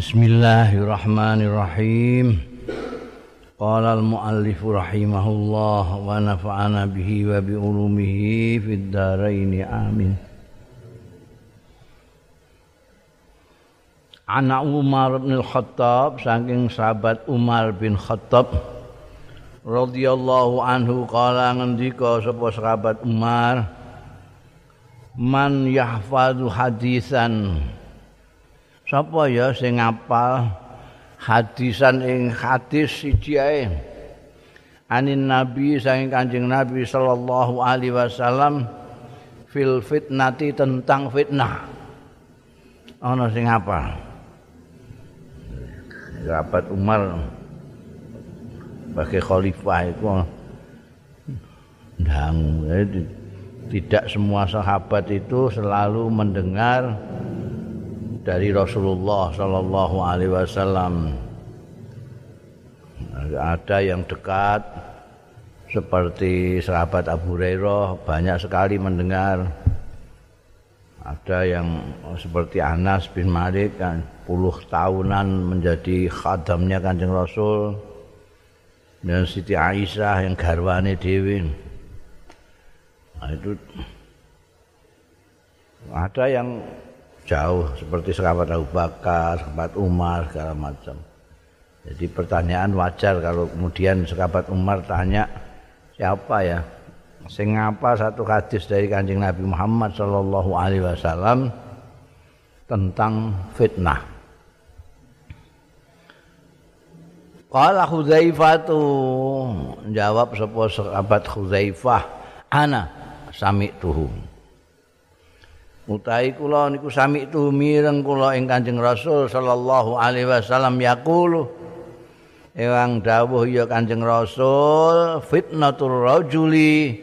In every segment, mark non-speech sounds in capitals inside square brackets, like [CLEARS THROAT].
Bismillahirrahmanirrahim. Qala al-muallif rahimahullah wa nafa'ana bihi wa bi ulumihi fid dharain amin. Ana Umar bin Khattab saking sahabat Umar bin Khattab radhiyallahu anhu kala ngendika sapa sahabat Umar man yahfazu hadisan Sapa ya sing ngapal hadisan ing hadis siji ae. Anin Nabi saking Kanjeng Nabi sallallahu alaihi wasallam fil fitnati tentang fitnah. Ana sing ngapal. Sahabat Umar sebagai khalifah itu dangu tidak semua sahabat itu selalu mendengar dari Rasulullah Sallallahu Alaihi Wasallam. Ada yang dekat seperti sahabat Abu Hurairah banyak sekali mendengar. Ada yang seperti Anas bin Malik kan puluh tahunan menjadi khadamnya kanjeng Rasul dan Siti Aisyah yang garwane Dewi. Nah, itu ada yang jauh seperti sahabat Abu Bakar, sahabat Umar segala macam. Jadi pertanyaan wajar kalau kemudian sahabat Umar tanya siapa ya sing apa satu hadis dari Kanjeng Nabi Muhammad sallallahu alaihi wasallam tentang fitnah. Qala Hudzaifah tu jawab sapa sahabat Hudzaifah ana sami tuhum. Utahi kula niku sami tu mireng kula ing Kanjeng Rasul sallallahu alaihi wasallam yaqulu. Ewang dawuh ya Kanjeng Rasul fitnatur rajuli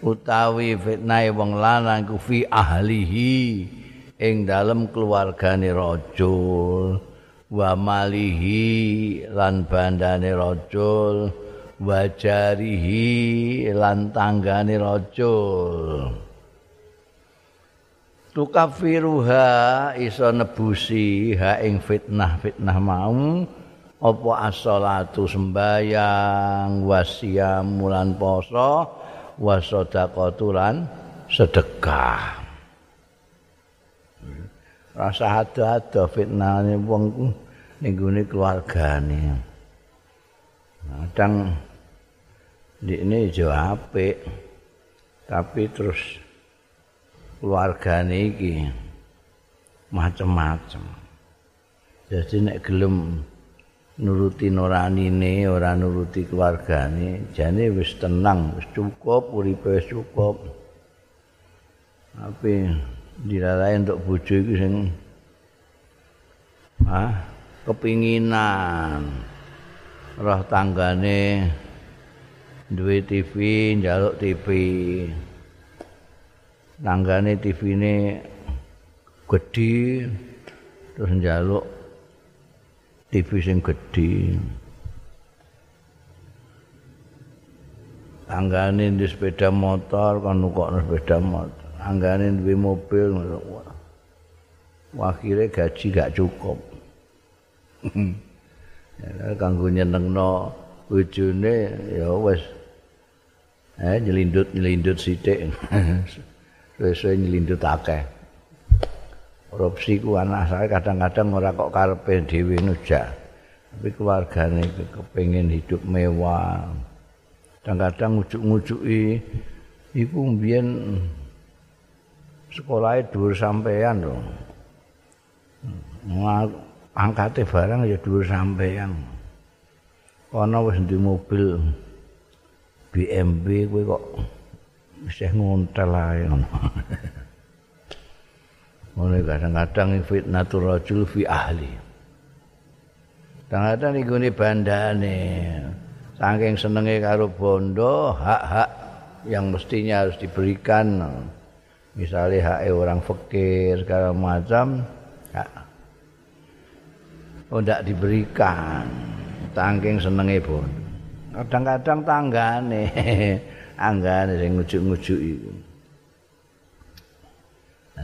utawi fitnahe wong lanang ku fi ahlihi ing dalem keluargane rajul. Wa malihi lan bandane rajul. Wajarihi lan tanggane rajul tukafiruha iso nebusi ha ing fitnah-fitnah mau apa as-shalatu sembayang wasiam mulan poso wasodaqatu lan sedekah. Rasa ada-ada fitnah ini wong ning gone keluargane. Kadang ini jawab tapi terus keluargane iki macem-macem. Jadi nek gelem nuruti nuranine ora nuruti keluargane, jane wis tenang, wis cukup, uripe wis cukup. Tapi dirarae untuk bojo iki sing ah kepinginan roh tanggane duwe TV, njaluk TV. Nanggane TV-ne gedhi terus njaluk TV sing gedhi. Anggane di sepeda motor kan nukokno sepeda motor. Anggane duwe mobil Akhirnya gaji gak cukup. [LAUGHS] ya, kanggo nyenengno bojone ya wis eh nyelindut-nyelindut sithik. [LAUGHS] sesuai nyelindut akeh. Korupsi ku anak saya kadang-kadang ora kok karepe dhewe nujak. Tapi keluargane kepengin hidup mewah. Kadang-kadang ngujuk-ngujuki iku mbiyen sekolahe dhuwur sampean lho. Angkate barang ya dhuwur sampean. Ana wis mobil BMW kowe kok isih ngontel ae ngono. Mulai kadang-kadang fitnatul rajul fi ahli. Kadang-kadang iku ne bandane. Saking senenge karo bondo, hak-hak yang mestinya harus diberikan. Misalnya hak orang fakir segala macam, hak. Oh, tidak diberikan. Tangking senenge bondo. Kadang-kadang tanggane [LAUGHS] anggane sing ngujuk-ngujuk iku.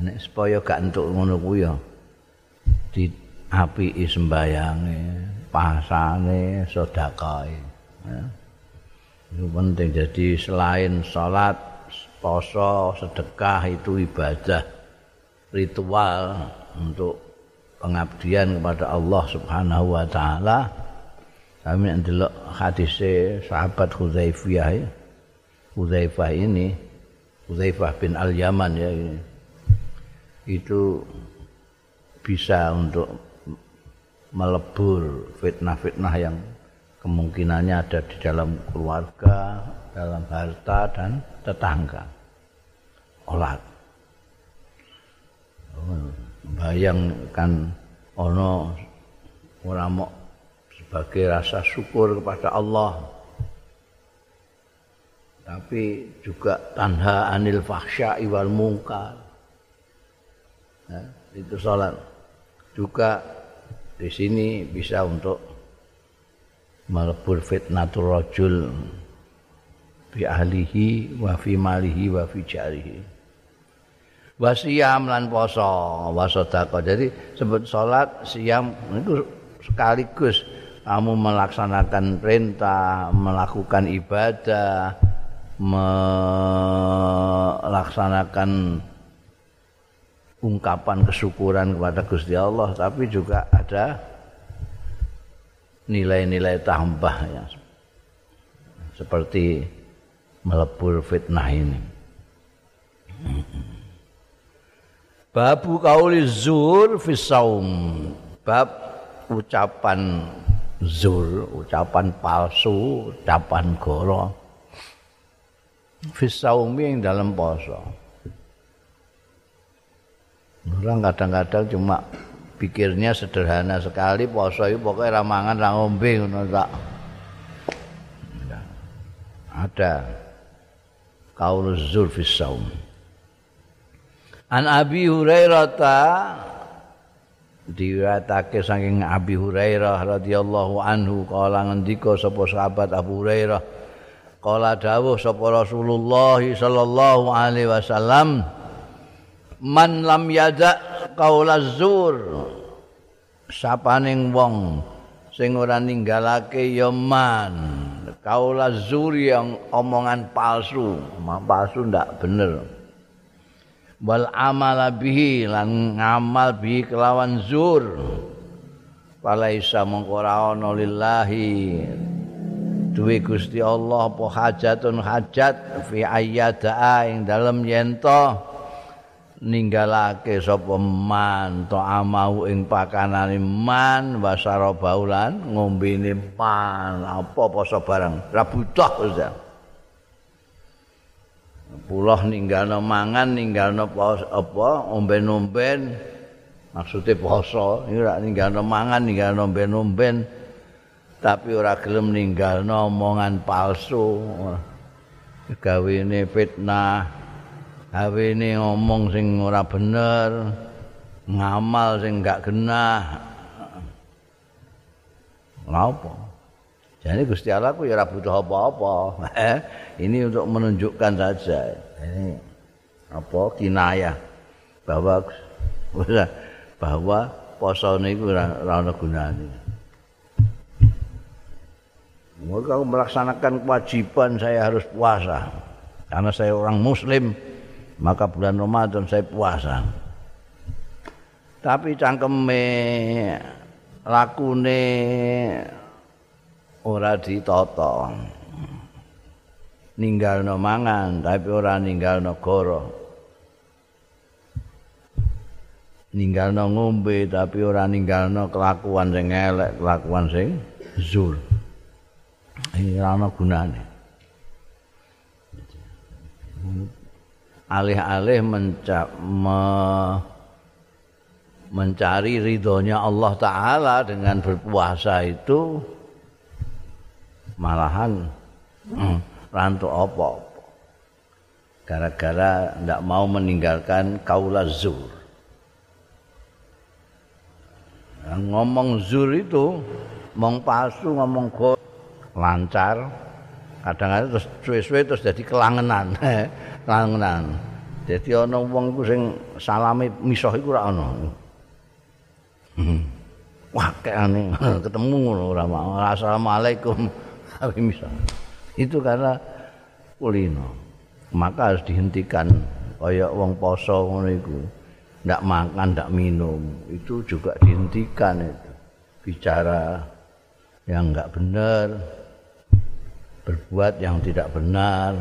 Nek supaya gak entuk ngono kuwi ya api sembayange pasane sedekahe ya. penting jadi selain sholat poso sedekah itu ibadah ritual untuk pengabdian kepada Allah Subhanahu wa taala kami ndelok hadise sahabat Hudzaifah ya. Hudzaifah ini Hudzaifah bin Al-Yaman ya ini. Itu bisa untuk melebur fitnah-fitnah yang kemungkinannya ada di dalam keluarga, dalam harta dan tetangga. Olat. Bayangkan ono orang mau sebagai rasa syukur kepada Allah tapi juga tanha anil fahsya wal mungkar ya, itu salat. Juga di sini bisa untuk melebur fitnatul rajul bi ahlihi wa fi malihi wa fi jarihi. Wasiyam lan poso wasodako jadi sebut salat siam itu sekaligus kamu melaksanakan perintah, melakukan ibadah, melaksanakan ungkapan kesyukuran kepada Gusti Allah, tapi juga ada nilai-nilai tambah ya. Seperti melebur fitnah ini. Babu kauli zur fi Bab ucapan zur, ucapan palsu, ucapan goro. Fisaumi yang dalam poso. Orang kadang-kadang cuma pikirnya sederhana sekali poso itu pokoknya ramangan rangombe ngono tak. Ada kaul zur fisaum. An Abi Hurairah diriwayatake saking Abi Hurairah radhiyallahu anhu kala ngendika sapa sahabat Abu Hurairah kala dawuh sapa Rasulullah sallallahu alaihi wasallam man lam yada qaula zur. Sapaning wong sing ora ninggalake ya man. Qaula zur yang omongan palsu. Palsu ndak bener. Wal amala bihi lan ngamal bihi kelawan zur. Walaisa mongko ora ana lillahi duwe Gusti Allah apa hajatun hajat fi ayyada ing dalem yen to ninggalake sapa man to amau ing pakanane man wasara baulan ngombene man apa-apa barang ra butuh Puloh ninggalno mangan, ninggalno apa, omben-omben. Maksudnya poso, ini ora ninggalno mangan, ninggalno omben-omben. Tapi ora gelem ninggalno omongan palsu. Gawe ini fitnah. Gawe ini ngomong sing ora bener. Ngamal sing gak genah. Ngapa? Jadi Gusti Allah ku ya ora butuh apa-apa. [LAUGHS] Eh, ini untuk menunjukkan saja. Ini apa kinayah bahwa [LAUGHS] bahwa poso niku ora ana gunane. Mereka melaksanakan kewajiban saya harus puasa. Karena saya orang muslim, maka bulan Ramadan saya puasa. Tapi cangkeme lakune ora ditata ninggalno mangan tapi ora ninggalno goro ninggalno ngombe tapi ora ninggalno kelakuan sing elek kelakuan sing zul ora gunane alih-alih menca me mencari ridhonya Allah Ta'ala dengan berpuasa itu malahan hmm, [CLEARS THROAT] rantu apa-apa. Gara-gara tidak mau meninggalkan kaula zur. Yang ngomong zur itu, ngomong palsu, ngomong go, lancar. Kadang-kadang terus suwe-suwe terus jadi kelangenan. [LAUGHS] kelangenan. Jadi ana wong iku sing salame misah iku ora ana. Hmm. wakane [LAUGHS] ketemu ora assalamualaikum [LAUGHS] tapi misal itu karena kulino maka harus dihentikan kaya wong poso ngono iku ndak makan ndak minum itu juga dihentikan itu bicara yang enggak benar berbuat yang tidak benar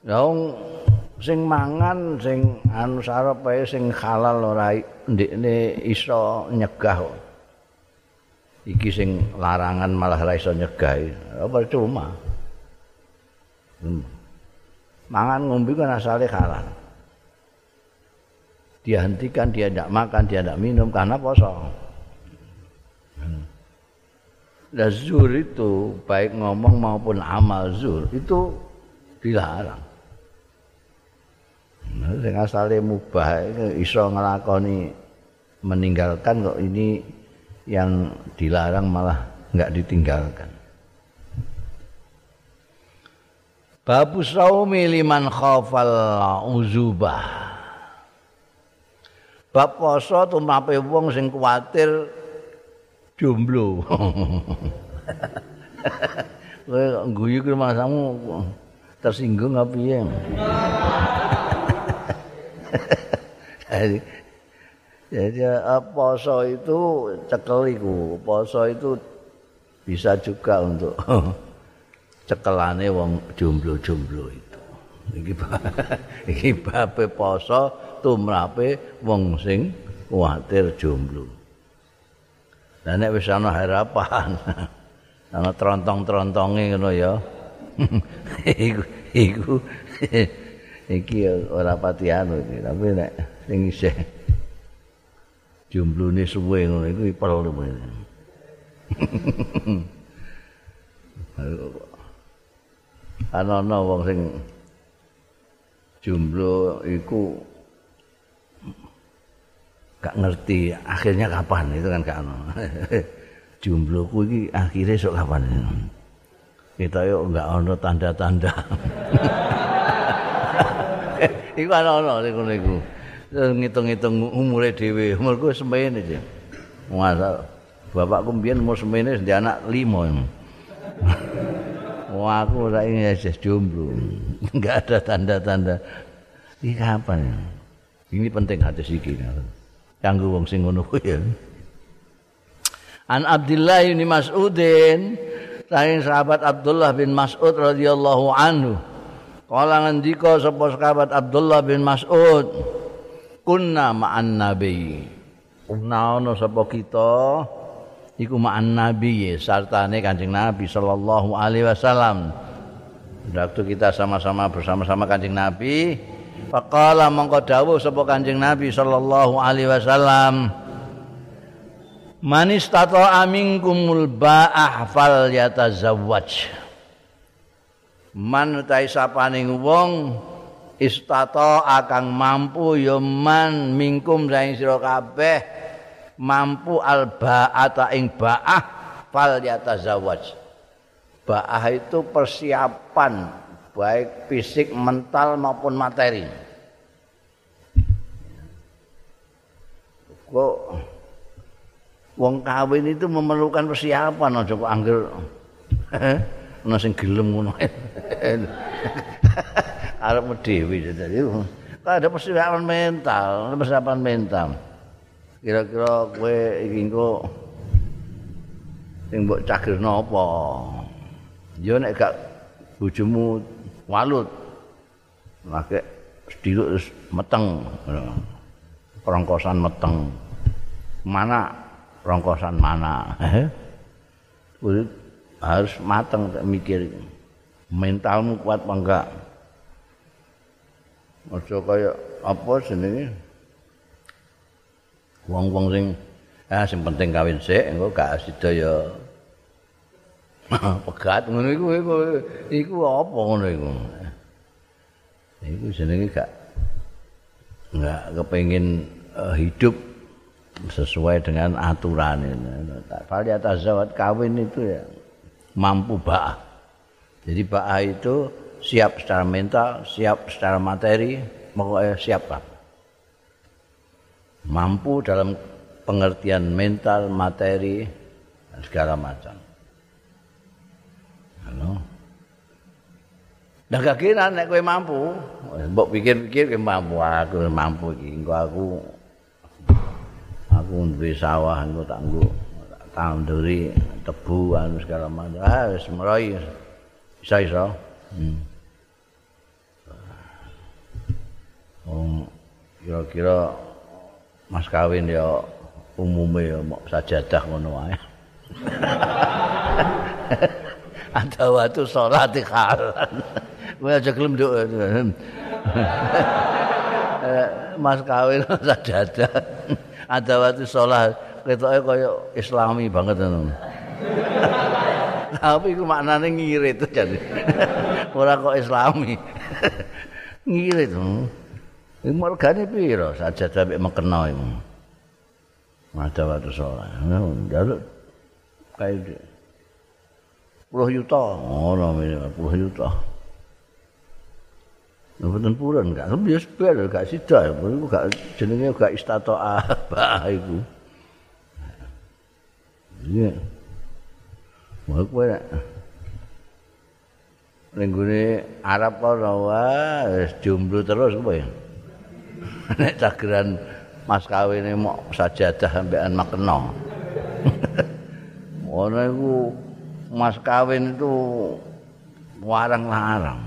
Wong sing mangan sing anu sarep ae sing halal ora ndekne iso nyegah. Iki sing larangan malah ora iso nyegah. Apa cuma? Mangan ngombe kan asale halal. Dia hentikan, dia tidak makan, dia tidak minum karena poso. Hmm. zur itu baik ngomong maupun amal zur itu dilarang. sing asale mubah iso nglakoni meninggalkan kok ini yang dilarang malah enggak ditinggalkan. Babu saumi liman khafal uzubah. Bab poso tumape wong sing kuwatir jomblo. Kowe guyu ke masamu tersinggung apa piye? Jadi poso itu cekel iku, poso itu bisa juga untuk [LAUGHS] cekelane wong jomblo-jomblo itu. Iki [LAUGHS] iki bape poso tumrape wong sing kuwatir jomblo. Lah nek wis ana harapan, [LAUGHS] ana trontong-trontonge ngono ya. [LAUGHS] iku iku [LAUGHS] iki ora pati anu iki. Tapi nek sing isih jumlune suwe ngono iku ipel ana-ana wong sing jumlo iku gak ngerti akhirnya kapan itu kan gak ono [LAUGHS] jumloku iki akhirnya sok kapan kita yuk gak ono tanda-tanda [LAUGHS] iku ana-ana niku niku. Ngitung-ngitung umure dhewe, umurku semene iki. Masa bapakku mbiyen umur semene ndek anak 5. [LAUGHS] Wah, aku ora ingin ya jomblo. Enggak ada tanda-tanda. Ini kapan ya? Ini penting hadis iki. Kanggo wong sing ngono kuwi An Abdullah bin Mas'udin, sahabat Abdullah bin Mas'ud radhiyallahu anhu. Kala ngendika sapa sahabat Abdullah bin Mas'ud, kunna ma'an nabi. Kunna ono sapa kita iku ma'an nabi sartane Kanjeng Nabi sallallahu alaihi wasallam. Waktu kita sama-sama bersama-sama Kanjeng Nabi, faqala mongko dawuh sapa Kanjeng Nabi sallallahu alaihi wasallam, Manis tato amingkumul ba'ah fal yatazawwaj. man utahe sapaning wong istata akang mampu ya man mingkum saing sira kabeh mampu albaata ing baah fal yatazawaj baah itu persiapan baik fisik mental maupun materi kok wong kawin itu memerlukan persiapan aja kok angger ana sing gelem ngono. [LAUGHS] Arep dhewe dadi. ada persiapan mental, persiapan mental. Kira-kira kowe iki engko sing mbok cagerno apa? Ya nek gak bojomu walut. Make sediluk terus meteng. Rongkosan meteng. Mana rongkosan mana? Eh? harus matang mikir mentalmu kuat apa enggak aja kaya apa jenenge wong-wong sing ah sing penting kawin sik engko gak sida ya [LAUGHS] pegat ngono iku iku iku apa ngono iku iku jenenge gak enggak kepengin uh, hidup sesuai dengan aturan ini. Fal zawat kawin itu ya mampu ba'ah. Jadi ba'ah itu siap secara mental, siap secara materi, pokoknya siap Mampu dalam pengertian mental, materi, segala macam. Halo. Dah gak kira nek kowe mampu, mbok pikir-pikir kowe mampu aku mampu iki engko aku aku duwe sawah engko tak nggo tanduri tebu anu segala macam. Ah wis meroy. Bisa iso. Hmm. Oh, kira-kira mas kawin ya umume ya mau sajadah ngono wae. [LAUGHS] Ada waktu sholat di kalan. Gue aja gelem duk. Mas kawin sajadah. Ada waktu sholat. Ketoknya kaya islami banget. Tapi itu maknanya ngirit. Jadi. Orang kok islami. ngirit. Ini marganya piro sampai mekena itu. Ada waktu sholat. Lalu kayak itu. Puluh juta. Oh, namanya puluh juta. Mboten purun gak bias biar gak sida iku gak jenenge gak istato apa iku. Iya. Wah kowe ning Arab ora wis jomblo terus kowe. Nek cageran mas kawine mok sajadah sampean makena. [LAUGHS] Ngono iku mas kawin itu warang-larang.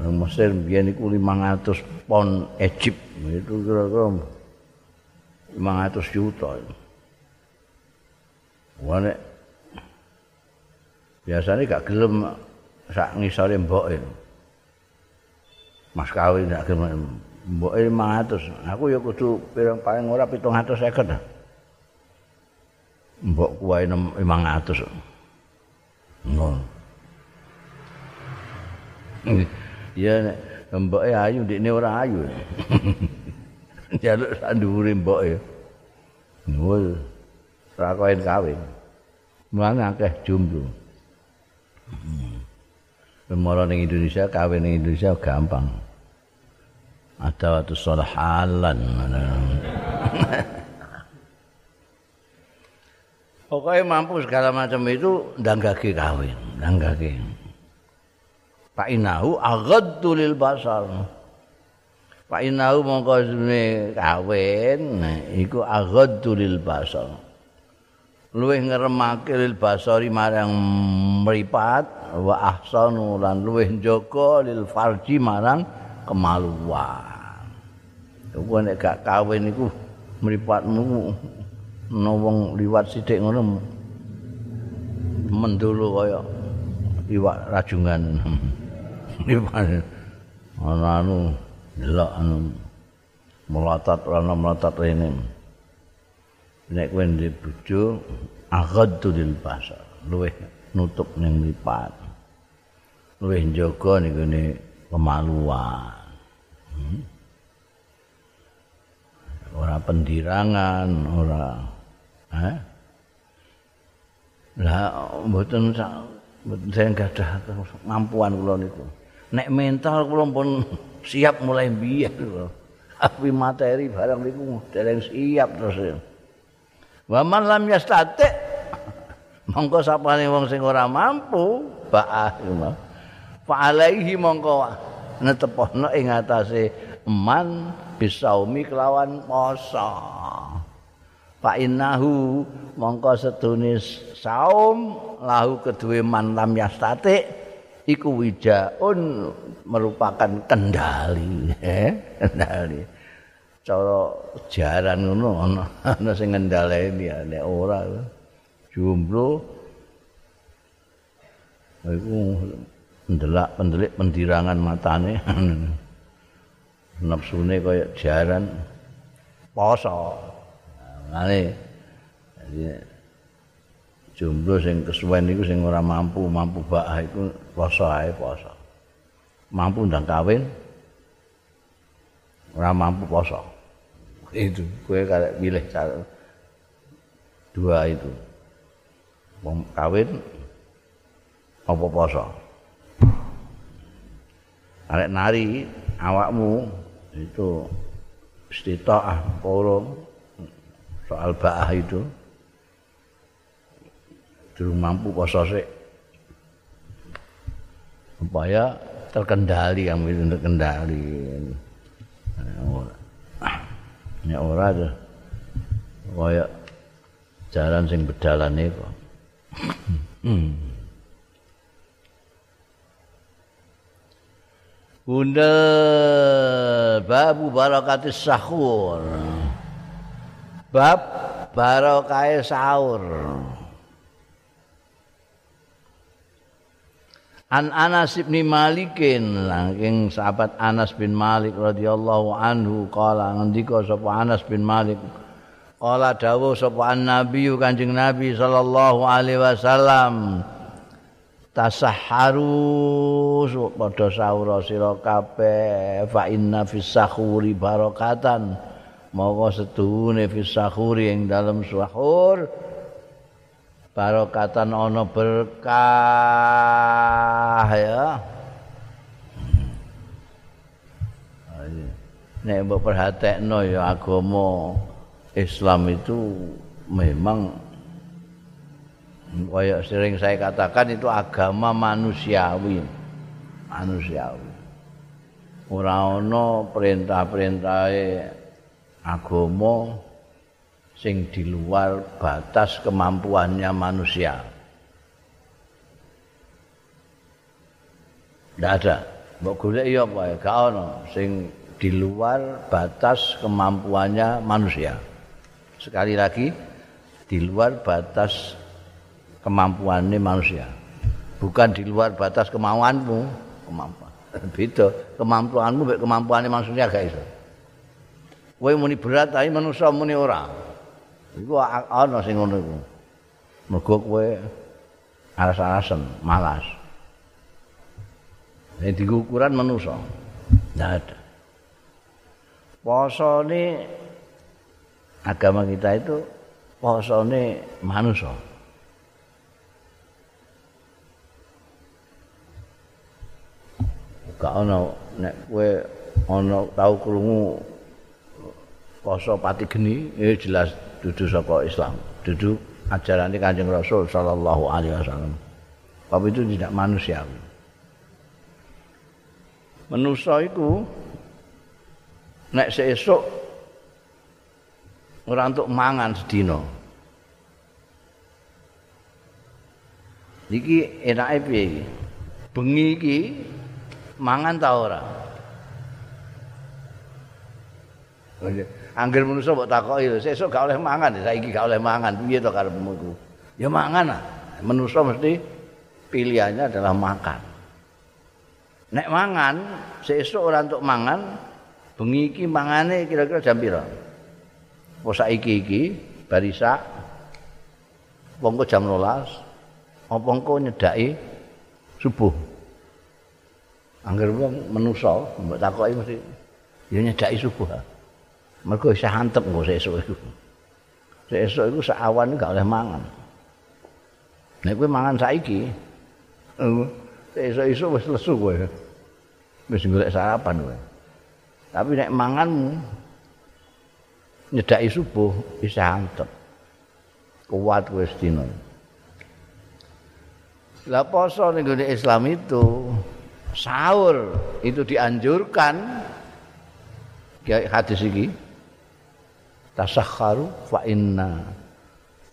Mesir biyen iku 500 pon Egypt itu kira-kira 500 juta. Wane biasanya gak gelem sak ngisore mboke. Mas kawin gak gelem mboke 500. Aku ya kudu pirang paling ora 750. Mbok kuwae 500. Ngono. Ya mboke ayu ndekne ora ayu. [LAUGHS] Jaluk sak dhuwure mboke. Nuwul. Ora kawin kawin. Mulane akeh jomblo. Pemoro ning Indonesia kawin ning Indonesia gampang. Ada waktu sholat halan. [LAUGHS] Pokoknya mampu segala macam itu danggaki kawin, danggaki. Pak Inahu agaddu lil basar. Pak Inahu mongko sune kawin, nah, iku agaddu lil basar. Luwih ngremake lil basari marang mripat wa ahsanu lan luwih njaga lil farji marang kemaluan. Kowe nek gak kawin iku mripatmu ana wong liwat sithik ngono mendulu kaya iwak rajungan. [LAUGHS] ana anu delok anu melotot ana melotot rene. Nek kowe ndek bojo aghaddu lil basar luweh nutup ning mripat luweh njaga ning gone kemaluan hmm? ora pendirangan ora eh lah mboten mboten saya gadah kemampuan kula niku nek mental kula pun siap mulai biyen lho. Tapi materi barang niku dereng siap terus. Wa man lam yastati mongko sapane wong sing ora mampu ba'ah fa alaihi mongko netepono ing atase man bisaumi kelawan poso. Fa innahu mongko sedune saum lahu kedue man lam yastati iku wijaun merupakan kendali. [LAUGHS] Eh kendali. Cara jaran ngono ana ana sing ngendhaleni nek ora. Jomblo. Iku ndelak pendelik pendirangan matane. [LAUGHS] Nafsune kaya jaran. Poso ngene jomblo sing kesuwen iku sing ora mampu mampu bak iku poso ae poso. Mampu ndang kawin ora mampu poso. Itu kowe karek pilih cara dua itu. Wong kawin apa poso? Arek nari awakmu itu istitaah poro soal ba'ah itu. Durung mampu poso sik. Supaya terkendali yang itu terkendali. Ya ora. Tuh kaya jalan sing bedalan itu hmm. Bunda babu barakatis sahur. Bab barokah sahur. An Anas bin Malikin langking sahabat Anas bin Malik radhiyallahu anhu kala ngendika sapa Anas bin Malik kala dawuh sapa Nabi Kanjeng Nabi sallallahu alaihi wasallam tasahharu padha sahur sira kabeh fa inna fis sahuri barakatan monggo sedune fis sahuri ing dalem sahur. Barokatan ana berkah ya. Nek mbok perhatekno ya agama Islam itu memang kaya sering saya katakan itu agama manusiawi. Manusiawi. Ora ana perintah-perintahe agama sing di luar batas kemampuannya manusia. Ndak ada. Mbok golek iya apa ya? Gak ono sing di luar batas kemampuannya manusia. Sekali lagi di luar batas kemampuannya manusia. Bukan di luar batas kemauanmu kemampuan. [LAUGHS] Beda. Kemampuanmu kemampuannya manusia gak iso kowe muni berat tapi manusia muni ora. Iku ana sing ngono iku. Mergo kowe alas-alasan malas. Ini di ukuran manusia tidak ada. Poso ini agama kita itu poso ini manusia nek kowe ana tau krungu poso pati geni eh jelas dudu saka Islam. Dudu ajaran Kanjeng Rasul sallallahu alaihi wasallam. Bab itu tidak manusiawi. Manusia itu nek seesuk ora untuk mangan sedina. Iki enake piye iki? Bengi iki mangan ta ora? Angger manusa mbok takoki lho, sesuk gak oleh mangan, saiki gak oleh mangan, piye to karepmu iku? Ya mangan ah. Manusa mesti pilihannya adalah makan. Nek mangan, sesuk ora untuk mangan, bengi iki mangane kira-kira jam pira? Apa saiki iki barisa wong jam 12 apa engko nyedaki subuh Angger wong menusa mbok takoki mesti ya nyedaki subuh. Mergo isih antep engko sesuk iku. Sesuk iku sak awan gak oleh mangan. Nek kowe mangan saiki, sesuk iso wis lesu kowe. Wis golek sarapan kowe. Tapi nek manganmu nyedaki subuh isih antep. Kuat kowe sedina. Lah poso ning Islam itu sahur itu dianjurkan hadis ini tasakharu fa inna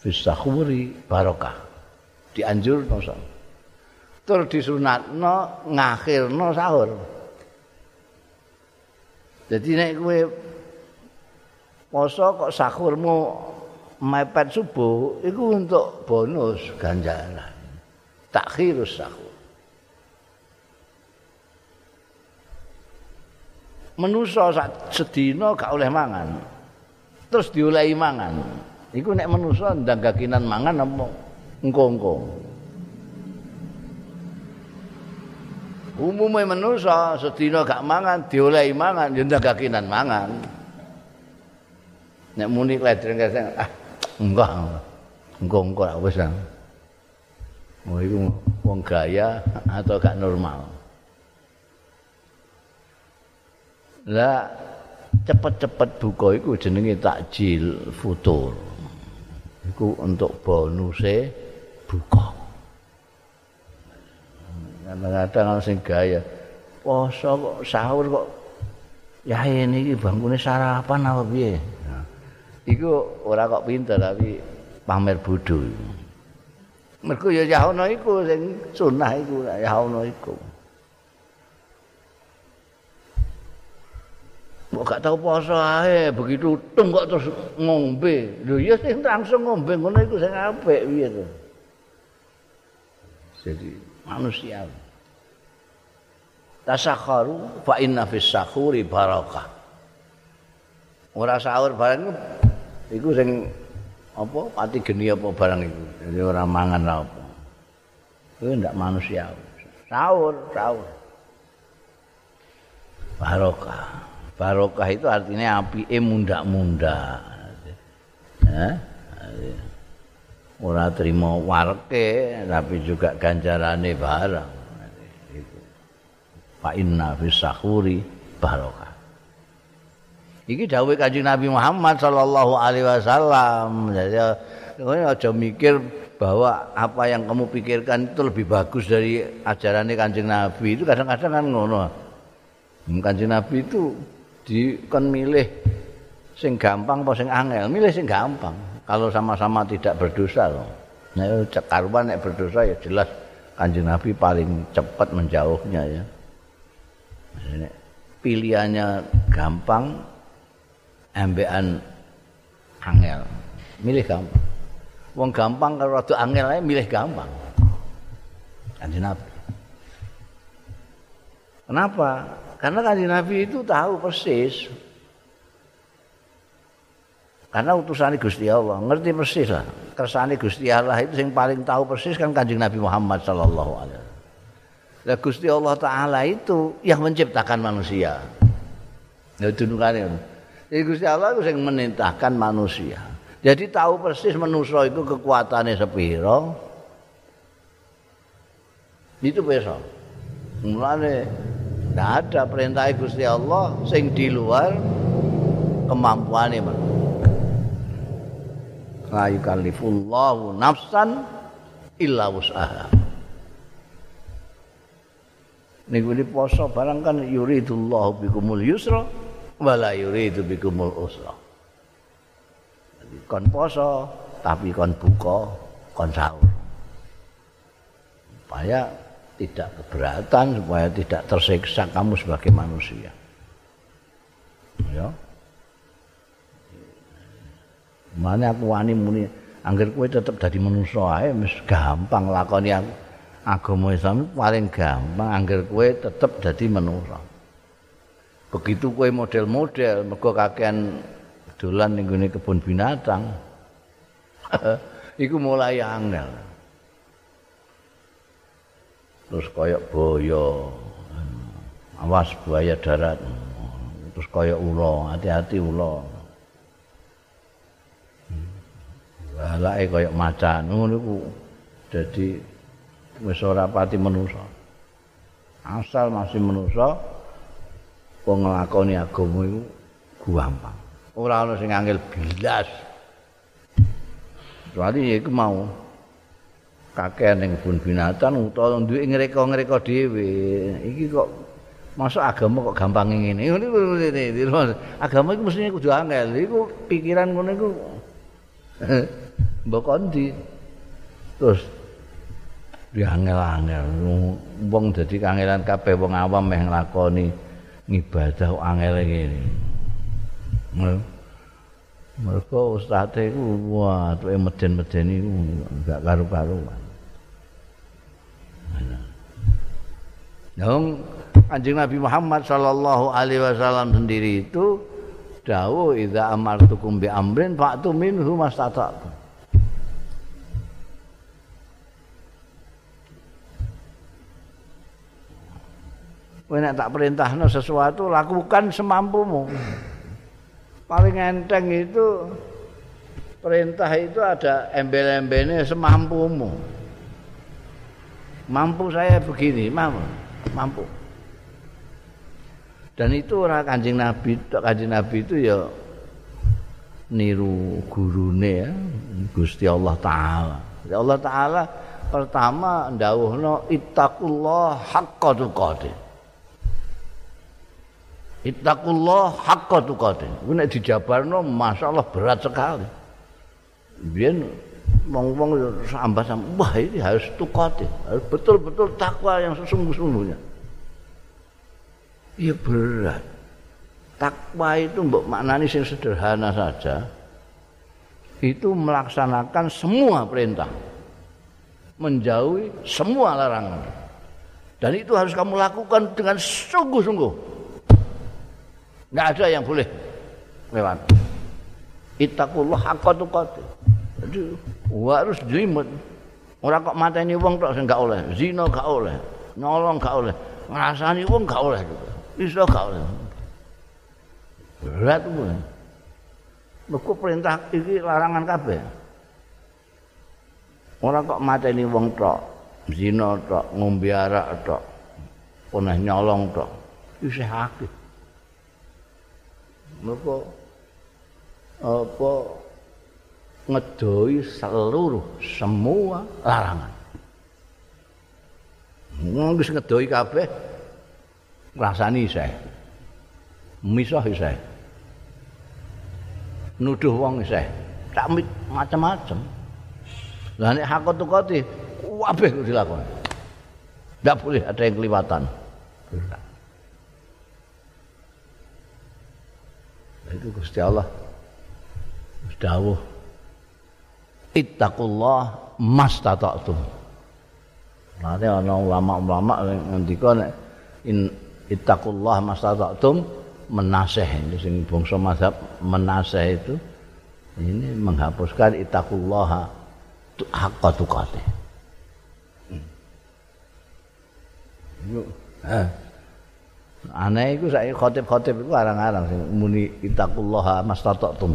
fis sahuri barokah. Dianjur no tur disunatno ngakhirno sahur. Jadi nek kowe poso kok sahurmu mepet subuh itu untuk bonus ganjaran. Takhirus sahur menusa sedina gak oleh mangan. Terus diolehi mangan. Iku nek menusa ndang gakinan mangan apa engko-engko. Umume menusa sedina gak mangan diolehi mangan ya ndang gakinan mangan. Nek muni kledreng ah enggak. Engko-engko wis. Oh iku wong gaya atau gak normal. Lah cepet-cepet buka iku jenenge takjil futur. Iku untuk bonuse buka. Kadang-kadang sing gaya poso kok sahur kok ya ini bangkune sarapan apa piye? Iku ora kok pinter tapi pamer bodho. Mergo ya ya ono iku sing sunah iku ya ono iku. Kok gak tau poso ae begitu tung kok terus ngombe. Lho ya sing langsung ngombe ngono iku sing apik piye to. Jadi manusia. Tasakharu fa inna fis sakhuri barakah. Ora sahur bareng iku sing apa pati geni apa barang iku. Jadi ora mangan ra apa. Kuwi ndak manusia. Sahur, sahur. Barokah. Barokah itu artinya api munda-munda. Eh? trimo warke tapi juga ganjarane barang. Itu fa inna sahuri barokah. Iki dawuh kanjeng Nabi Muhammad sallallahu alaihi wasallam. Jadi aja mikir bahwa apa yang kamu pikirkan itu lebih bagus dari ajarannya kanjeng Nabi. Itu kadang-kadang kan ngono. Hmm, kanjeng Nabi itu di kan milih sing gampang apa sing angel milih sing gampang kalau sama-sama tidak berdosa loh. Nah, cekaruan nek berdosa ya jelas Kanjeng Nabi paling cepat menjauhnya ya. Maksudnya, pilihannya gampang, ambean angel. Milih gampang. Wong gampang kalau rada angel ae milih gampang. Kanjeng Nabi. Kenapa? Karena Kanjeng Nabi itu tahu persis Karena utusan Gusti Allah, ngerti persis lah. Kersane Gusti Allah itu yang paling tahu persis kan Kanjeng Nabi Muhammad sallallahu alaihi wasallam. Lah Gusti Allah taala itu yang menciptakan manusia. Ya dunungane. Jadi Gusti Allah itu yang menintahkan manusia. Jadi tahu persis manusia itu kekuatannya sepiro. Itu besok. Mulane tidak ada perintah Gusti Allah sing di luar kemampuannya manusia. la yukallifullahu nafsan illa wus'aha. Niku di poso barang kan yuridullahu bikumul yusra wala yuridu bikumul usra. Jadi kon poso tapi kon buka kon sahur. Supaya tidak keberatan supaya tidak tersiksa kamu sebagai manusia ya Mane aku wani muni angger kowe tetep dadi manusa ae wis gampang lakoni aku. Agama Islam paling gampang angger kowe tetep dadi manusa. Begitu kowe model-model mergo kakean dolan ning kebun binatang. [LAUGHS] Iku mulai angel. Terus koyok boyo. Awas buaya darat. Terus koyok ulo, hati-hati ulo. balake kaya macan ngono iku dadi wis ora pati manusa asal masih manusa wong nglakoni agama iku gampang ora ana sing angel bilas kecuali iku mau kakek ning kebun binatang utawa duwe ngreka-ngreka dhewe. Iki kok masuk agama kok gampang ngene. Agama iku mesti kudu angel. Iku pikiran ngono iku. [LAUGHS] Mbok kondi? Terus diangel-angel wong dadi kangelan kabeh wong awam meh nglakoni ngibadah angel ngene. Mergo ustate iku wah tuwe meden-meden iku enggak karu-karuan Dong Kanjeng Nabi Muhammad sallallahu alaihi wasallam sendiri itu dawuh idza amartukum bi amrin fa'tu minhu mastata'tum Kowe nek tak perintahno sesuatu lakukan semampumu. Paling enteng itu perintah itu ada embel-embelnya semampumu. Mampu saya begini, mampu. Mampu. Dan itu orang Kanjeng Nabi, Kanjeng Nabi itu ya niru gurune ya, Gusti Allah taala. Allah taala pertama ndawuhno ittaqullah haqqa tuqatih. Ittaqullah haqqa tuqatih. Ku nek dijabarno masyaallah berat sekali. Biyen wong-wong sambat wah ini harus tuqatih, harus betul-betul takwa yang sesungguh-sungguhnya. Iya berat. Takwa itu mbok maknani sing sederhana saja. Itu melaksanakan semua perintah. Menjauhi semua larangan. Dan itu harus kamu lakukan dengan sungguh-sungguh. Enggak ada yang boleh lewat. Ittaqullah haqqa tuqatih. Harus jelimet. Orang kok mateni wong tok sing gak oleh, zina gak oleh, nyolong gak oleh, ngrasani wong gak oleh juga. iso gak oleh. Berat kuwi. Lho perintah iki larangan kabeh. Ora kok mateni wong tok, zina tok, ngombe arak tok, punah nyolong tok. Isih akeh. Mergo apa ngedoi seluruh semua larangan. Wong wis ngedoi kabeh, rasani isih. Misah isih. Nuduh wong isih. Tak macam-macam. Lah nek hak tukoti kabeh dilakoni. Ndak boleh ada yang kelewatan. Itu Gusti Allah. Dawuh. Ittaqullah mastata'tum. Nanti ana ulama-ulama ngendika nek in ittaqullah mastata'tum menaseh itu sing bangsa mazhab menaseh itu ini menghapuskan ittaqullah haqqa tuqatih. Hmm. Aneh iku saiki khotib-khotib iku arang-arang sing muni ittaqullah mastata'tum.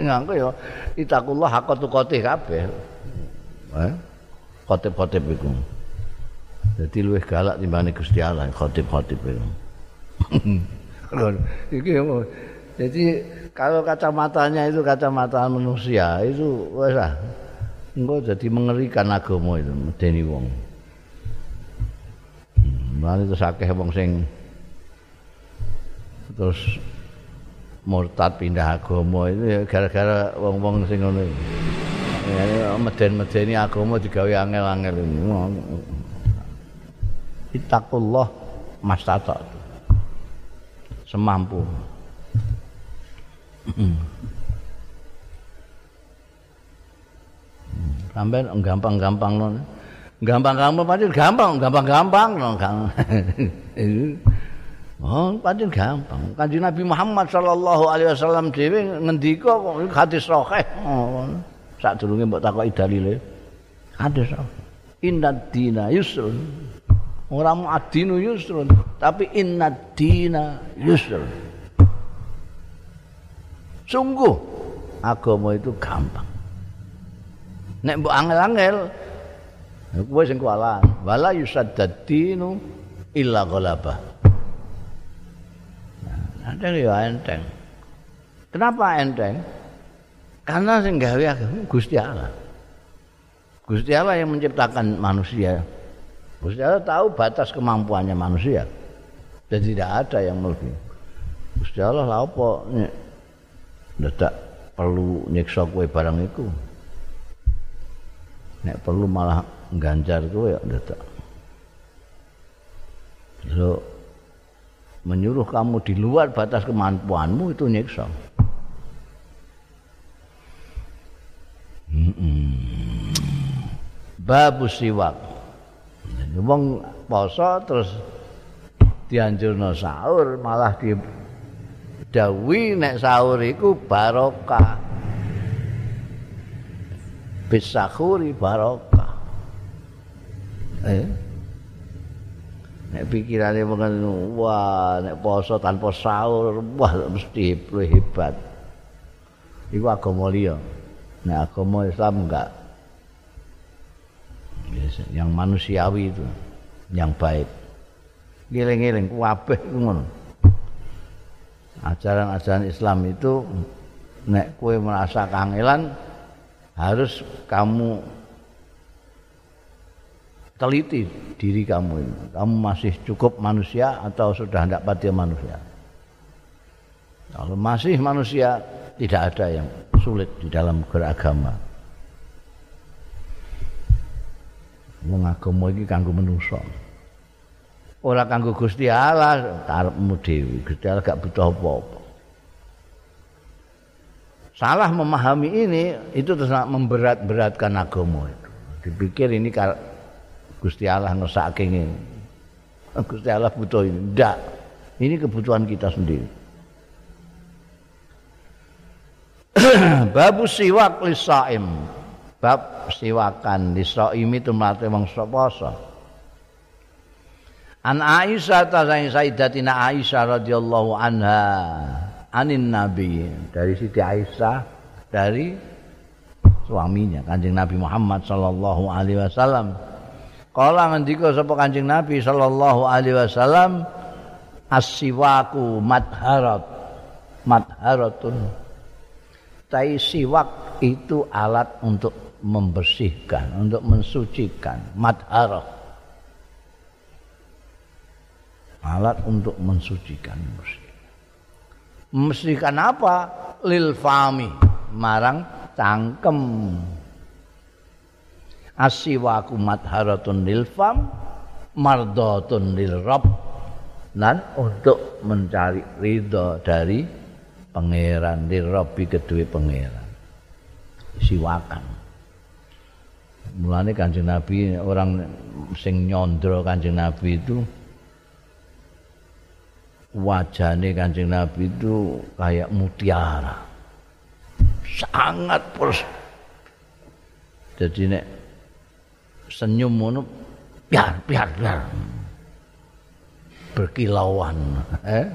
Nganggo ya ittaqullah haqqa tuqatih kabeh. Eh? Khotib-khotib iku. Jadi luwih galak timbang Gusti Allah khotib-khotib itu. [LAUGHS] Iki jadi kalau kacamatanya itu kacamata manusia itu wes lah. Engko jadi mengerikan agama itu medeni wong. Mane terus akeh wong sing terus murtad pindah agama itu gara-gara wong-wong sing ngono. Ya meden-medeni agama digawe angel-angel ini. ittaqullah mastata semampu sampai gampang-gampang non gampang-gampang pasti gampang gampang-gampang non [LAUGHS] Oh, pancen gampang. Kanjeng Nabi Muhammad sallallahu alaihi wasallam dhewe ngendika hadis sahih. Oh, sadurunge mbok takoki dalile. Hadis sahih. Inna dina yusrun. ora muadinu yusrun tapi inna dina yusrun sungguh agama itu gampang nek mbok angel-angel kowe sing kualan wala yusaddadinu illa ghalaba ada ya enteng kenapa enteng karena sing gawe Gusti Allah Gusti Allah yang menciptakan manusia Gusti Allah tahu batas kemampuannya manusia. Dan tidak ada yang melebihi. Gusti Allah lah apa tidak perlu nyiksa kue barang itu. Nek perlu malah ganjar kue ya tidak. So, menyuruh kamu di luar batas kemampuanmu itu nyiksa. Babu siwak. wong poso terus dianjurno sahur malah di dawi nek sahur iku barokah bisahuri barokah eh nek pikirane mengene wah nek poso tanpa sahur wah mesti hebat. Iku agama liya. Nek agama Islam enggak. Yang manusiawi itu yang baik. Ngiling-ngiling kabeh ngono. Ajaran-ajaran Islam itu nek kue merasa kangelan harus kamu teliti diri kamu ini. Kamu masih cukup manusia atau sudah tidak pada manusia? Kalau masih manusia, tidak ada yang sulit di dalam beragama. Wong agama iki kanggo manusa. Ora kanggo Gusti Allah, karepmu dhewe. Gusti Allah gak butuh apa-apa. Salah memahami ini itu terus memberat-beratkan agama itu. Dipikir ini Gusti Allah ngene. Gusti Allah butuh ini. Enggak. Ini kebutuhan kita sendiri. [CLEARS THROAT] Babu siwak lisaim. Bab siwakan lisaim itu mate wong poso. An Aisyah ta Sayyidatina Aisyah radhiyallahu anha anin Nabi dari Siti Aisyah dari suaminya Kanjeng Nabi Muhammad sallallahu alaihi wasallam Kala ngendika sapa Kanjeng Nabi sallallahu alaihi wasallam as-siwaku madharat madharatun. Tai siwak itu alat untuk membersihkan untuk mensucikan madharah. Alat untuk mensucikan mensucikan apa? Lil fami marang cangkem asiwaku madharatun lil fam mardatun lil rabb dan untuk mencari ridho dari pangeran di rabbi kedua pangeran. Siwakan. Mulane kanjeng nabi orang sing nyondro kanjeng nabi itu wajahnya kanjeng nabi itu kayak mutiara. Sangat pers jadi nek senyum ngono biar biar biar. Berkilauan eh?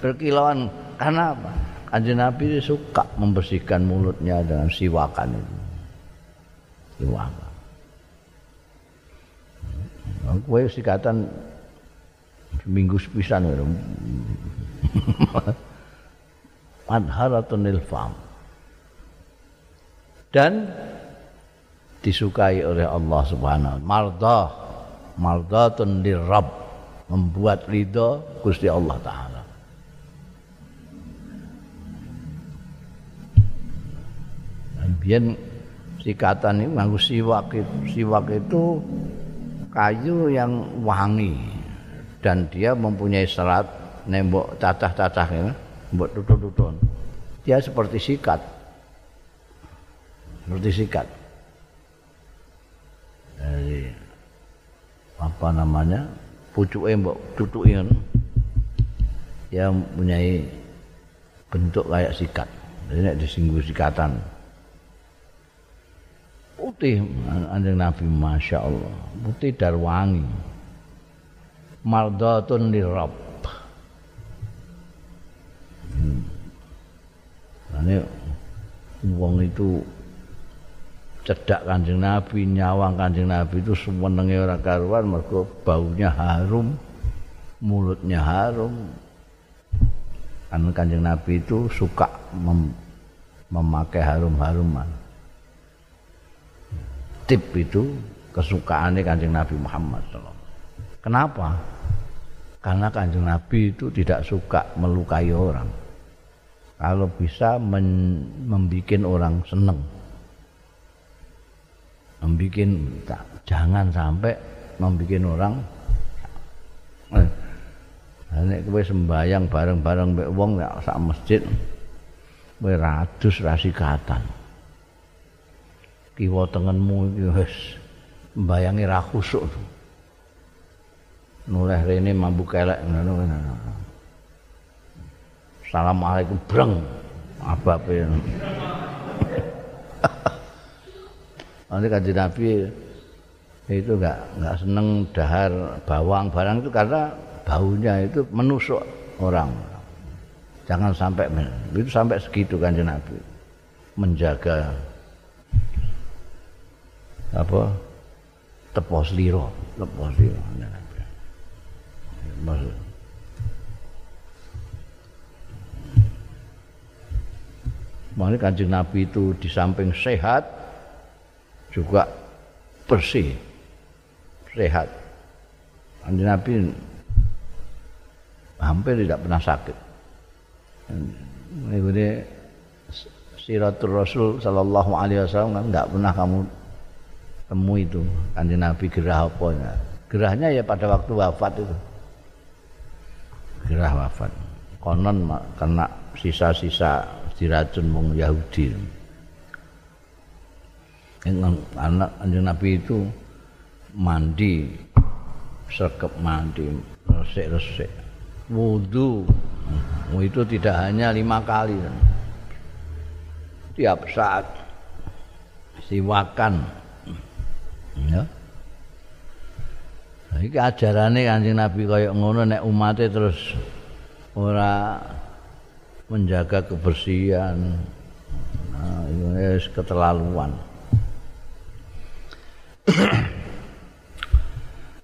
Berkilauan karena apa? Kanjeng Nabi suka membersihkan mulutnya dengan siwakan itu. Siwakan. Kue sikatan minggu sepisan [LAUGHS] Madharatun ilfam dan disukai oleh Allah Subhanahu mardah mardatun lirabb membuat ridho Gusti Allah taala Biyen sikatan ini nganggo siwak siwak itu kayu yang wangi dan dia mempunyai serat nembok cacah-cacah ya, mbok tutun-tutun. Dia seperti sikat. Seperti sikat. Dari apa namanya? Pucuk mbok tutuki ya mempunyai bentuk kayak sikat. Jadi nek disinggung sikatan. Putih anjing Nabi Masya Allah putih dan wangi. Mardatun lirab. Hmm. ini wong itu cedak kanjeng Nabi, nyawang kanjeng Nabi itu semenenge ora karuan mergo baunya harum, mulutnya harum. Kan kanjeng Nabi itu suka mem memakai harum-haruman. Tip itu kesukaannya kanjeng Nabi Muhammad SAW. Kenapa? Karena kanjeng Nabi itu tidak suka melukai orang. Kalau bisa membuat orang seneng. Membuat jangan sampai membuat orang eh, nek kowe sembayang bareng-bareng mbek wong nek sak masjid kowe ratus rasikatan kiwa tengenmu iki wis mbayangi ra khusuk. Nuleh rene mambu kelek ngono Assalamualaikum breng abape Nanti kanji Nabi itu enggak enggak seneng dahar bawang. Barang itu karena baunya itu menusuk orang. Jangan sampai itu sampai segitu kanji Nabi. Menjaga apa? Tepos liro tepos liro maksud Makanya kanjeng Nabi itu di samping sehat juga bersih, sehat. Kanjeng Nabi hampir tidak pernah sakit. Ini Siratul Rasul Sallallahu Alaihi Wasallam kan nggak pernah kamu temui itu kanjeng Nabi gerah apa gerahnya ya pada waktu wafat itu gerah wafat konon karena sisa-sisa diracun wong Yahudi. Anak anjing Nabi itu mandi, sergap mandi, resik-resik, wudhu. Itu tidak hanya lima kali, tiap saat siwakan. Ya. Iki ajarane Kanjeng Nabi kaya ngono nek umate terus ora menjaga kebersihan nah, ini keterlaluan [COUGHS]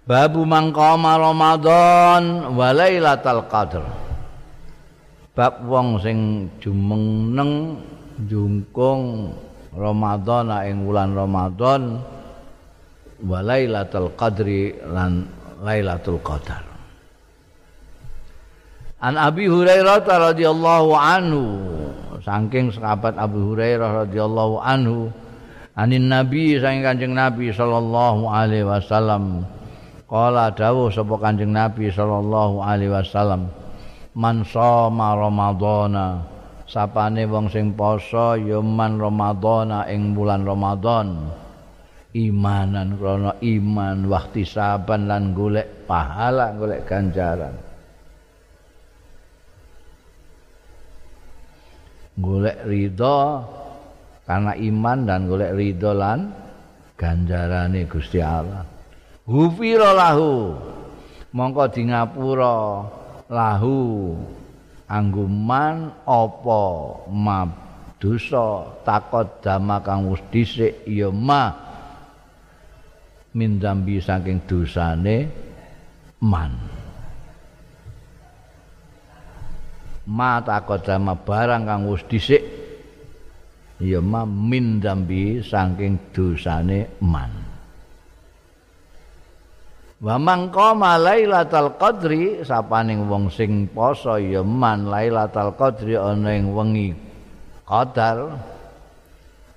Babu mangkama Ramadan wa lailatul qadr. Bab wong sing jumeneng jungkung Ramadan ing wulan Ramadan wa lailatul qadri lan lailatul qadar. An Abi Hurairah radhiyallahu anhu saking sahabat Abu Hurairah radhiyallahu anhu anin Nabi saking Kanjeng Nabi sallallahu alaihi wasallam. Qala dawuh sapa Kanjeng Nabi sallallahu alaihi wasallam man shoma ramadhana. Sapane wong sing poso ya man ramadhana ing bulan Ramadan. Imanan krana iman waktu saban lan golek pahala golek ganjaran. Golek ridho karena iman dan golek ridho lan ganjarane Gusti Allah. Hufira lahu. Mongko di ngapura lahu. Angguman apa? Dosa. Takot dama kang wis dhisik ya ma. Min dambi saking dosane man. mata kodama barang kang wis dhisik ya ma min dambi saking dosane man. Wa mangko lailatul qadri sapaning wong sing poso ya man lailatul qadri ana ing wengi qadar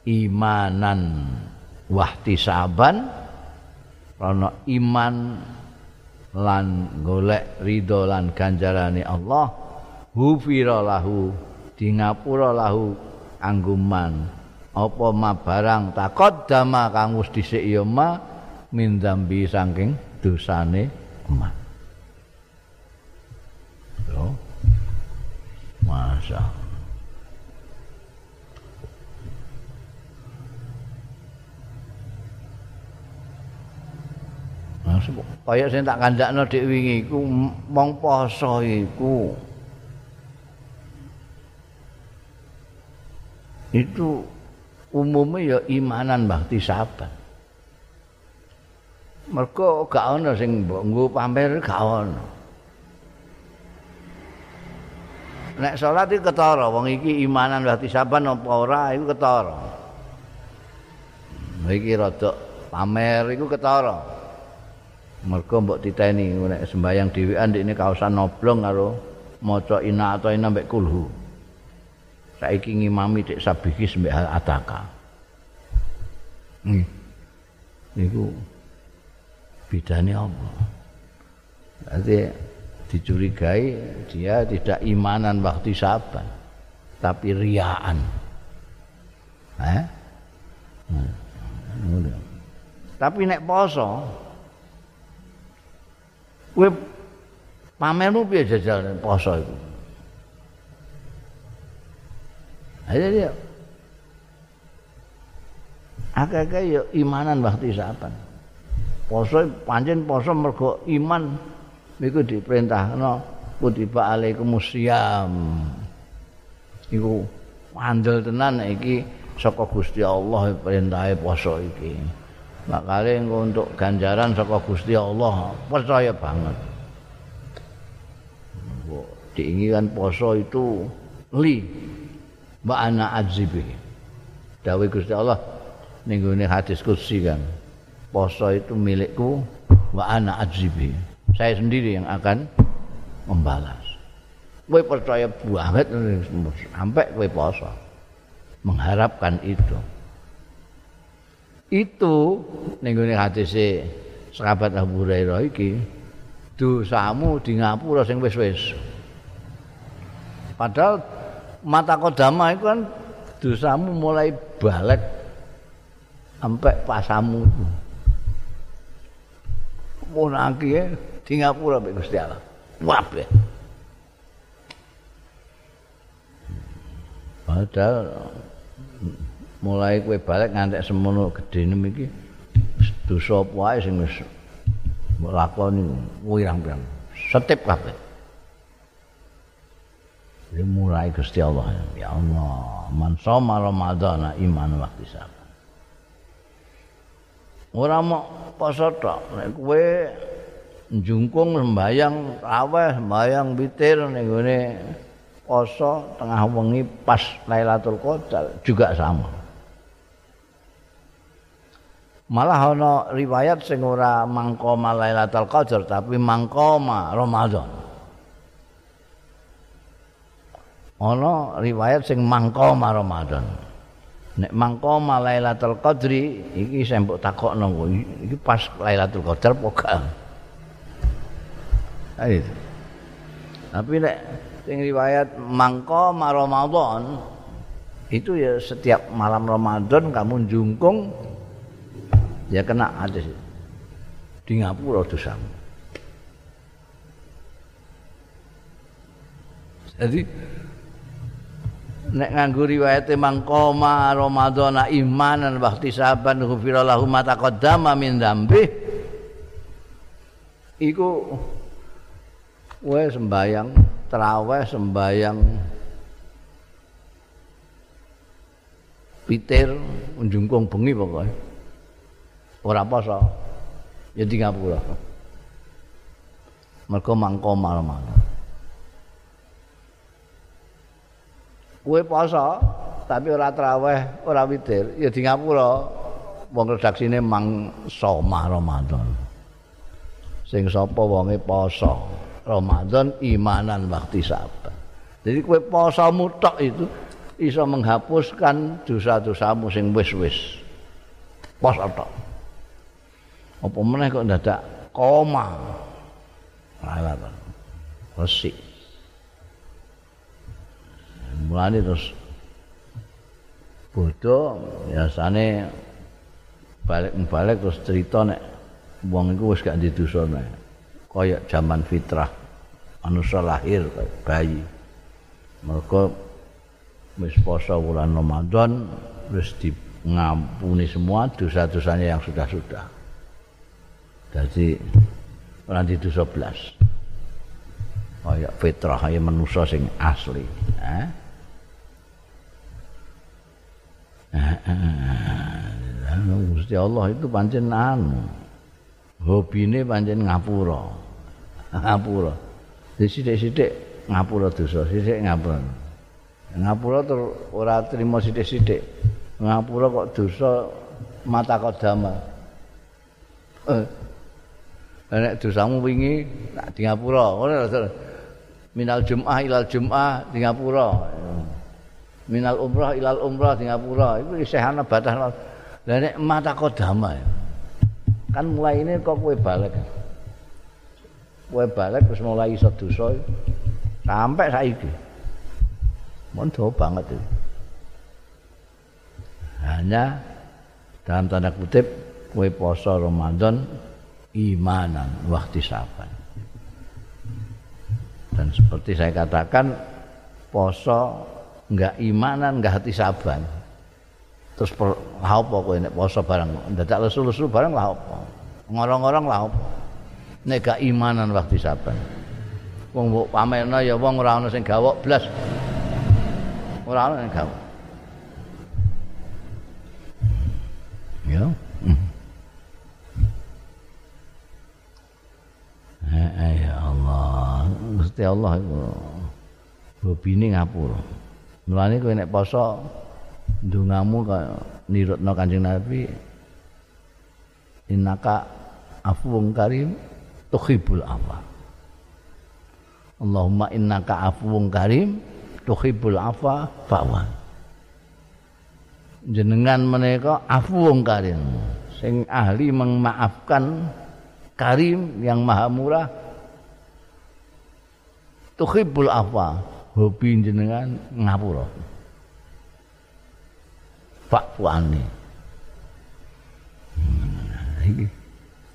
imanan wahtisaban ana iman lan golek ridho lan ganjarane Allah hufira lahu di ngapura lahu angguman. Apa ma barang takot dama kang wis dhisik ya ma min dambi saking dosane ma. Yo. Masa. Kaya sing tak kandakno dik wingi iku mong poso iku itu umumnya ya imanan bakti sahabat. Mereka gak ada sing nggo pamer gak ada. Nek salat iki ketara wong iki imanan bakti sahabat apa ora iku ketara. Iki rada pamer iku ketara. Mereka mbok titeni nek sembayang dhewean ndekne kaosan noblong karo maca ina atau ina mbek kulhu. Saiki ngimami dik sabiki sembek ataka. Hmm. Niku bidane apa? Berarti dicurigai dia tidak imanan waktu saban tapi riaan. Eh? Hmm. Tapi nek poso kowe pamermu piye jajal poso iku? Ayo dia. Akeh-akeh ya imanan waktu saban. Poso pancen poso mergo iman iku diperintahno kutiba alaikumusiyam. Iku andel tenan iki saka Gusti Allah perintahe poso iki. Makale engko untuk ganjaran saka Gusti Allah percaya banget. diinginkan poso itu li wa ana azibi dawuh Gusti Allah ning hadis kursi kan poso itu milikku wa ana azibi saya sendiri yang akan membalas. Kowe percaya banget sampai kowe poso. Mengharapkan itu. Itu ning gone hadise sahabat Abu Hurairah iki dosamu di ngapura sing wis-wis. Padahal mata kodama itu kan dosamu mulai balik sampai pasamu. Munaki ya di ngapura mbek Gusti Allah. Wabe padahal mulai kowe balik ngantek semono gedene iki dosa apa wae sing wis lakoni wirang-wirang setip kabeh Ini mulai Gusti Allah ya Allah man soma ramadhana iman waktu sabar ora mau poso tok. Nek kowe njungkung sembayang raweh sembayang witir ning gone poso tengah wengi pas Lailatul Qadar juga sama. Malah ana riwayat sing ora mangkoma Lailatul Qadar tapi mangkoma Ramadan. Ana riwayat sing mangkoma Ramadan. Nek mangkoma Lailatul Qadri iki sing mbok takokno iki pas Lailatul Qadar apa gak? Tapi nek sing riwayat mangkoma Ramadan itu ya setiap malam Ramadan kamu jungkung ya kena hadis di ngapura dosa jadi nek nganggo riwayat mangkoma ramadhana imanan wa ihtisaban ghufira lahu ma taqaddama min dzambi iku wae sembayang traweh sembayang. Pitir unjungkung bengi pokoknya ora poso. Ya di ngapura. Mergo mangko malam kowe poso? Tapi ora traweh ora witir ya di ngapura wong redaksine mang soma ramadan. Sing sapa wonge poso? Ramadan imanan waktu sabar jadi kowe poso mutok itu iso menghapuskan dosa-dosamu sing wis-wis. Poso tok. Apa meneh kok dadak koma? Alat resik mulane terus bodoh biasane balik-balik terus cerita nek wong iku wis gak didusone kaya zaman fitrah manusia lahir bayi mereka wis poso bulan Ramadan wis di ngampuni semua dosa-dosanya yang sudah-sudah Jadi orang di dosa belas. Kayak fitrah kaya manusia sing asli. Eh? Gusti Allah itu pancen anu. Hobine pancen ngapura. Ngapura. Sithik-sithik ngapura dosa, sithik ngapura. Ngapura ter ora trimo sithik-sithik. Ngapura kok dosa mata kodama. Eh, nek dosamu wingi nak di ngapura ngono minal jum'ah ilal jum'ah di ngapura minal umrah ilal umrah di ngapura itu isih ana batas lah nek mata kodama kan mulai ini kok kowe balik. Kowe balik terus mulai iso dosa sampai saiki. Mondo banget itu hanya dalam tanda kutip kowe poso Ramadan imanan waktu saban. Dan seperti saya katakan, poso enggak imanan, enggak hati saban. Terus per, apa kowe nek poso barang dadak lesu-lesu barang lah apa? Ngorong-ngorong lah apa? Nek gak imanan waktu saban. Wong mbok pamerna ya wong ora ana sing gawok blas. Ora ana sing gawok. Ya. ya Allah Gusti Allah itu hobine ngapura mulane kowe nek poso ndongamu kaya nirutno Kanjeng Nabi innaka afuwun karim tuhibbul afwa. Allahumma innaka afuwun karim tuhibbul afwa fa'wan jenengan menika afuwun karim sing ahli memaafkan karim yang maha murah. Tuhibbul afwa hobi jenengan ngapura? Fakfuane iki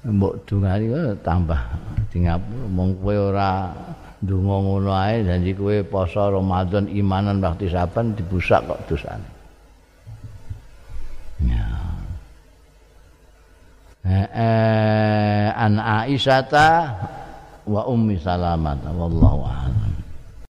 mbok dungani tambah di ngapura. Mong kowe ora ndonga ngono ae janji kowe poso Ramadan imanan waktu saban dibusak kok dosane. Ya. Eh an Aisyata wa ummi Salamah wallahu a'lam